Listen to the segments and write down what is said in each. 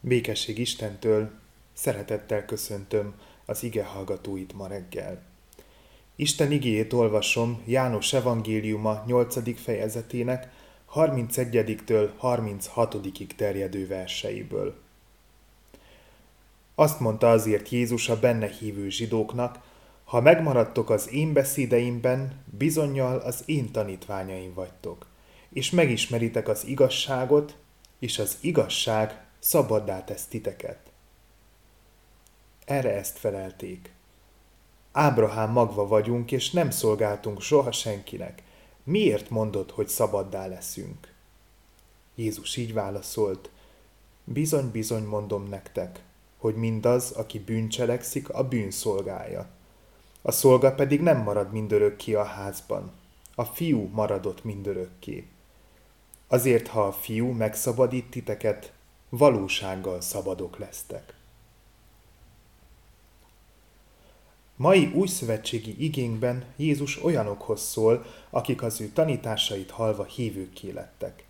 Békesség Istentől, szeretettel köszöntöm az ige hallgatóit ma reggel. Isten igéjét olvasom János evangéliuma 8. fejezetének 31-től 36-ig terjedő verseiből. Azt mondta azért Jézus a benne hívő zsidóknak, ha megmaradtok az én beszédeimben, bizonyal az én tanítványaim vagytok, és megismeritek az igazságot, és az igazság szabaddá tesz titeket. Erre ezt felelték. Ábrahám magva vagyunk, és nem szolgáltunk soha senkinek. Miért mondod, hogy szabaddá leszünk? Jézus így válaszolt, bizony-bizony mondom nektek, hogy mindaz, aki bűncselekszik, a bűn szolgája. A szolga pedig nem marad mindörökké a házban. A fiú maradott mindörökké. Azért, ha a fiú megszabadít titeket, valósággal szabadok lesztek. Mai újszövetségi igénkben Jézus olyanokhoz szól, akik az ő tanításait halva hívőkké lettek,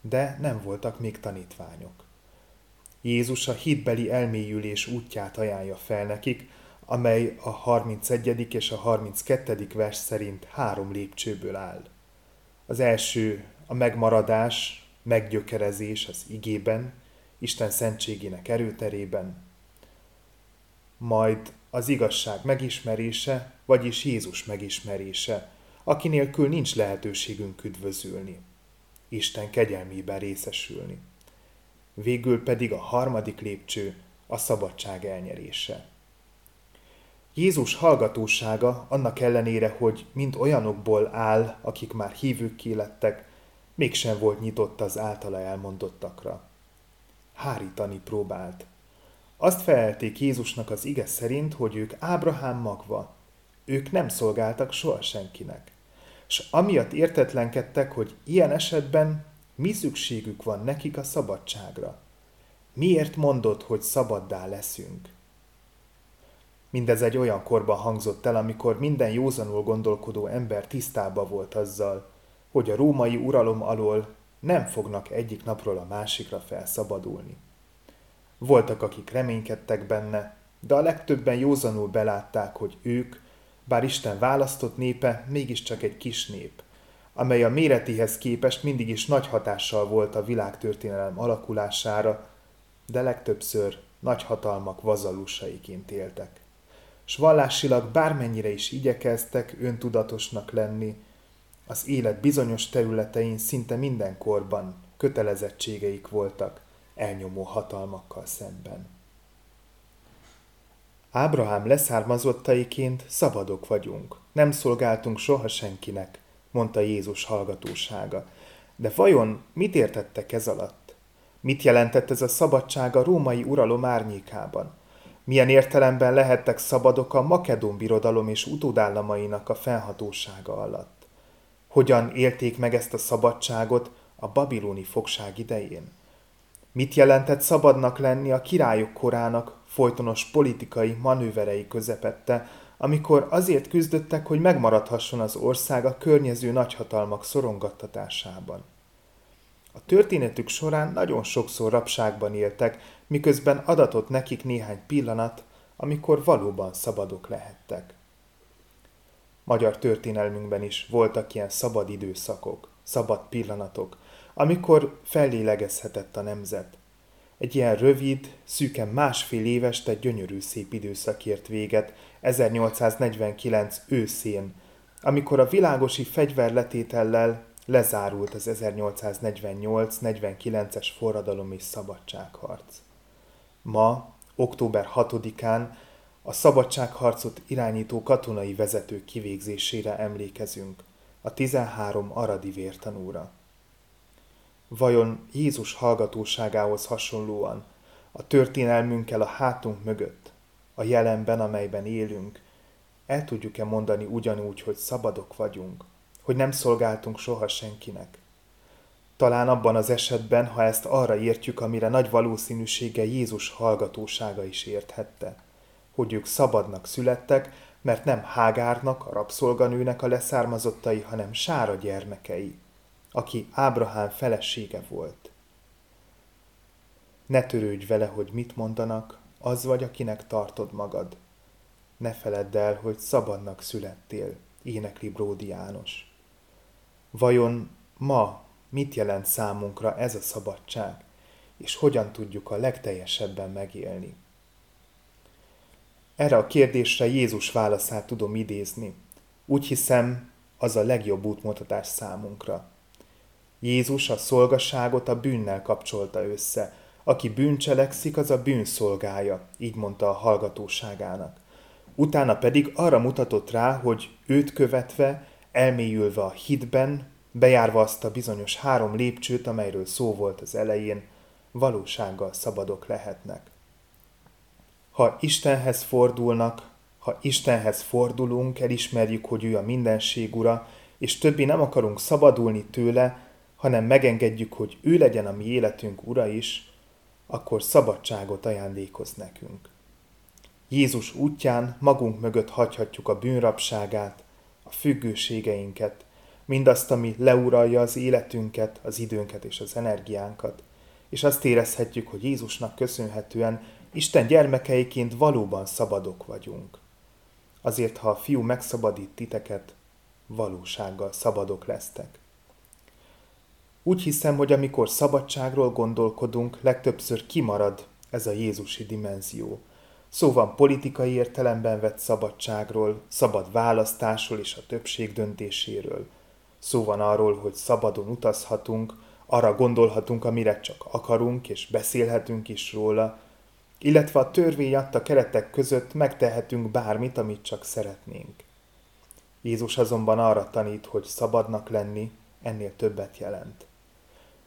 de nem voltak még tanítványok. Jézus a hitbeli elmélyülés útját ajánlja fel nekik, amely a 31. és a 32. vers szerint három lépcsőből áll. Az első a megmaradás, meggyökerezés az igében, Isten szentségének erőterében, majd az igazság megismerése, vagyis Jézus megismerése, aki nélkül nincs lehetőségünk üdvözülni, Isten kegyelmében részesülni. Végül pedig a harmadik lépcső a szabadság elnyerése. Jézus hallgatósága annak ellenére, hogy mind olyanokból áll, akik már hívők lettek, mégsem volt nyitott az általa elmondottakra hárítani próbált. Azt felelték Jézusnak az ige szerint, hogy ők Ábrahám magva, ők nem szolgáltak soha senkinek. És amiatt értetlenkedtek, hogy ilyen esetben mi szükségük van nekik a szabadságra. Miért mondod, hogy szabaddá leszünk? Mindez egy olyan korban hangzott el, amikor minden józanul gondolkodó ember tisztába volt azzal, hogy a római uralom alól nem fognak egyik napról a másikra felszabadulni. Voltak, akik reménykedtek benne, de a legtöbben józanul belátták, hogy ők, bár Isten választott népe, mégiscsak egy kis nép, amely a méretéhez képest mindig is nagy hatással volt a világtörténelem alakulására, de legtöbbször nagy hatalmak vazalusaiként éltek. S vallásilag bármennyire is igyekeztek öntudatosnak lenni, az élet bizonyos területein szinte mindenkorban kötelezettségeik voltak elnyomó hatalmakkal szemben. Ábrahám leszármazottaiként szabadok vagyunk, nem szolgáltunk soha senkinek, mondta Jézus hallgatósága. De vajon mit értettek ez alatt? Mit jelentett ez a szabadság a római uralom árnyékában? Milyen értelemben lehettek szabadok a Makedón birodalom és utódállamainak a fennhatósága alatt? Hogyan élték meg ezt a szabadságot a babiloni fogság idején? Mit jelentett szabadnak lenni a királyok korának folytonos politikai manőverei közepette, amikor azért küzdöttek, hogy megmaradhasson az ország a környező nagyhatalmak szorongattatásában? A történetük során nagyon sokszor rabságban éltek, miközben adatott nekik néhány pillanat, amikor valóban szabadok lehettek. Magyar történelmünkben is voltak ilyen szabad időszakok, szabad pillanatok, amikor fellélegezhetett a nemzet. Egy ilyen rövid, szűken másfél éves, de gyönyörű szép időszak ért véget 1849 őszén, amikor a világosi fegyverletétellel lezárult az 1848-49-es forradalom és szabadságharc. Ma, október 6-án a szabadságharcot irányító katonai vezetők kivégzésére emlékezünk, a 13 aradi vértanúra. Vajon Jézus hallgatóságához hasonlóan a történelmünkkel a hátunk mögött, a jelenben, amelyben élünk, el tudjuk-e mondani ugyanúgy, hogy szabadok vagyunk, hogy nem szolgáltunk soha senkinek? Talán abban az esetben, ha ezt arra értjük, amire nagy valószínűsége Jézus hallgatósága is érthette – hogy ők szabadnak születtek, mert nem Hágárnak, a rabszolganőnek a leszármazottai, hanem Sára gyermekei, aki Ábrahám felesége volt. Ne törődj vele, hogy mit mondanak, az vagy, akinek tartod magad. Ne feledd el, hogy szabadnak születtél, énekli Bródi János. Vajon ma mit jelent számunkra ez a szabadság, és hogyan tudjuk a legteljesebben megélni? Erre a kérdésre Jézus válaszát tudom idézni. Úgy hiszem, az a legjobb útmutatás számunkra. Jézus a szolgasságot a bűnnel kapcsolta össze. Aki bűncselekszik, az a bűn szolgája, így mondta a hallgatóságának. Utána pedig arra mutatott rá, hogy őt követve, elmélyülve a hitben, bejárva azt a bizonyos három lépcsőt, amelyről szó volt az elején, valósággal szabadok lehetnek. Ha Istenhez fordulnak, ha Istenhez fordulunk, elismerjük, hogy ő a mindenség ura, és többi nem akarunk szabadulni tőle, hanem megengedjük, hogy ő legyen a mi életünk ura is, akkor szabadságot ajándékoz nekünk. Jézus útján magunk mögött hagyhatjuk a bűnrapságát, a függőségeinket, mindazt, ami leuralja az életünket, az időnket és az energiánkat, és azt érezhetjük, hogy Jézusnak köszönhetően Isten gyermekeiként valóban szabadok vagyunk. Azért, ha a fiú megszabadít titeket, valósággal szabadok lesztek. Úgy hiszem, hogy amikor szabadságról gondolkodunk, legtöbbször kimarad ez a Jézusi dimenzió. Szó van politikai értelemben vett szabadságról, szabad választásról és a többség döntéséről. Szó van arról, hogy szabadon utazhatunk, arra gondolhatunk, amire csak akarunk, és beszélhetünk is róla, illetve a törvény adta keretek között megtehetünk bármit, amit csak szeretnénk. Jézus azonban arra tanít, hogy szabadnak lenni ennél többet jelent.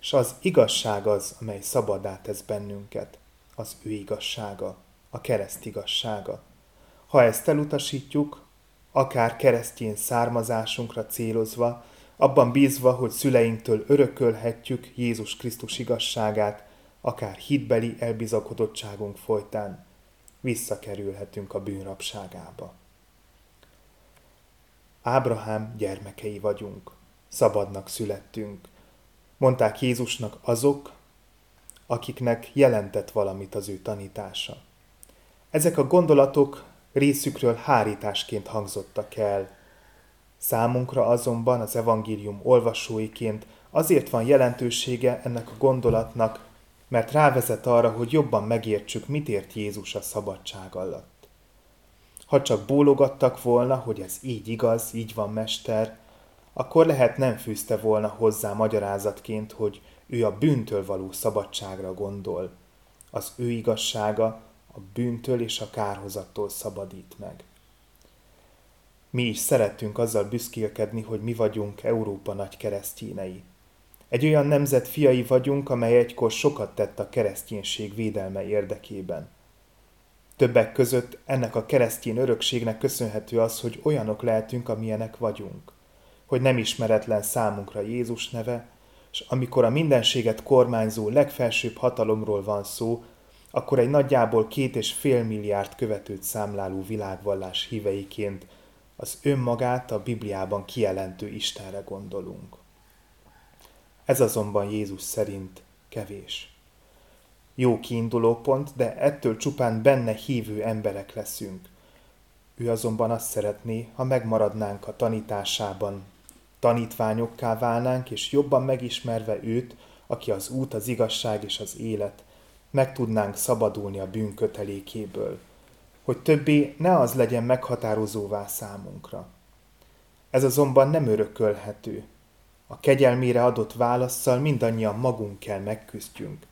És az igazság az, amely szabadá tesz bennünket, az ő igazsága, a kereszt igazsága. Ha ezt elutasítjuk, akár keresztjén származásunkra célozva, abban bízva, hogy szüleinktől örökölhetjük Jézus Krisztus igazságát, akár hitbeli elbizakodottságunk folytán visszakerülhetünk a bűnrapságába. Ábrahám gyermekei vagyunk, szabadnak születtünk. Mondták Jézusnak azok, akiknek jelentett valamit az ő tanítása. Ezek a gondolatok részükről hárításként hangzottak el. Számunkra azonban az evangélium olvasóiként azért van jelentősége ennek a gondolatnak, mert rávezet arra, hogy jobban megértsük, mit ért Jézus a szabadság alatt. Ha csak bólogattak volna, hogy ez így igaz, így van, mester, akkor lehet nem fűzte volna hozzá magyarázatként, hogy ő a bűntől való szabadságra gondol. Az ő igazsága a bűntől és a kárhozattól szabadít meg. Mi is szeretünk azzal büszkélkedni, hogy mi vagyunk Európa nagy keresztjénei. Egy olyan nemzet fiai vagyunk, amely egykor sokat tett a kereszténység védelme érdekében. Többek között ennek a keresztény örökségnek köszönhető az, hogy olyanok lehetünk, amilyenek vagyunk. Hogy nem ismeretlen számunkra Jézus neve, és amikor a mindenséget kormányzó legfelsőbb hatalomról van szó, akkor egy nagyjából két és fél milliárd követőt számláló világvallás híveiként az önmagát a Bibliában kijelentő Istenre gondolunk. Ez azonban Jézus szerint kevés. Jó kiinduló pont, de ettől csupán benne hívő emberek leszünk. Ő azonban azt szeretné, ha megmaradnánk a tanításában, tanítványokká válnánk, és jobban megismerve őt, aki az út, az igazság és az élet, meg tudnánk szabadulni a bűn kötelékéből, hogy többé ne az legyen meghatározóvá számunkra. Ez azonban nem örökölhető, a kegyelmére adott válaszsal mindannyian magunk kell megküzdjünk.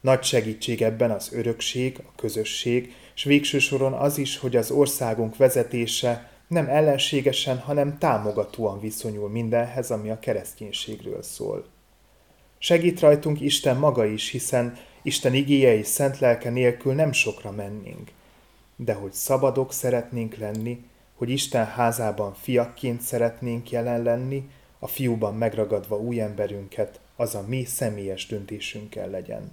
Nagy segítség ebben az örökség, a közösség, és végső soron az is, hogy az országunk vezetése nem ellenségesen, hanem támogatóan viszonyul mindenhez, ami a kereszténységről szól. Segít rajtunk Isten maga is, hiszen Isten igéje és szent lelke nélkül nem sokra mennénk. De hogy szabadok szeretnénk lenni, hogy Isten házában fiakként szeretnénk jelen lenni, a fiúban megragadva új emberünket, az a mi személyes döntésünkkel legyen.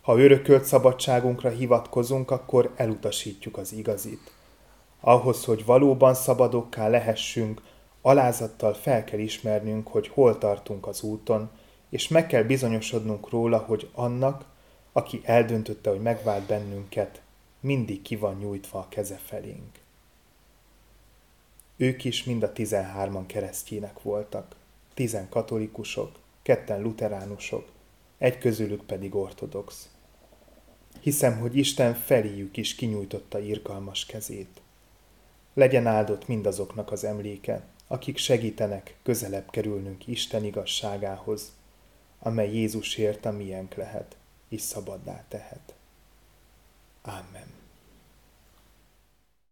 Ha örökölt szabadságunkra hivatkozunk, akkor elutasítjuk az igazit. Ahhoz, hogy valóban szabadokká lehessünk, alázattal fel kell ismernünk, hogy hol tartunk az úton, és meg kell bizonyosodnunk róla, hogy annak, aki eldöntötte, hogy megvált bennünket, mindig ki van nyújtva a keze felénk. Ők is mind a tizenhárman keresztjének voltak, tizen katolikusok, ketten luteránusok, egy közülük pedig ortodox. Hiszem, hogy Isten feléjük is kinyújtotta irgalmas kezét. Legyen áldott mindazoknak az emléke, akik segítenek közelebb kerülnünk Isten igazságához, amely Jézusért a miénk lehet, és szabaddá tehet. Amen.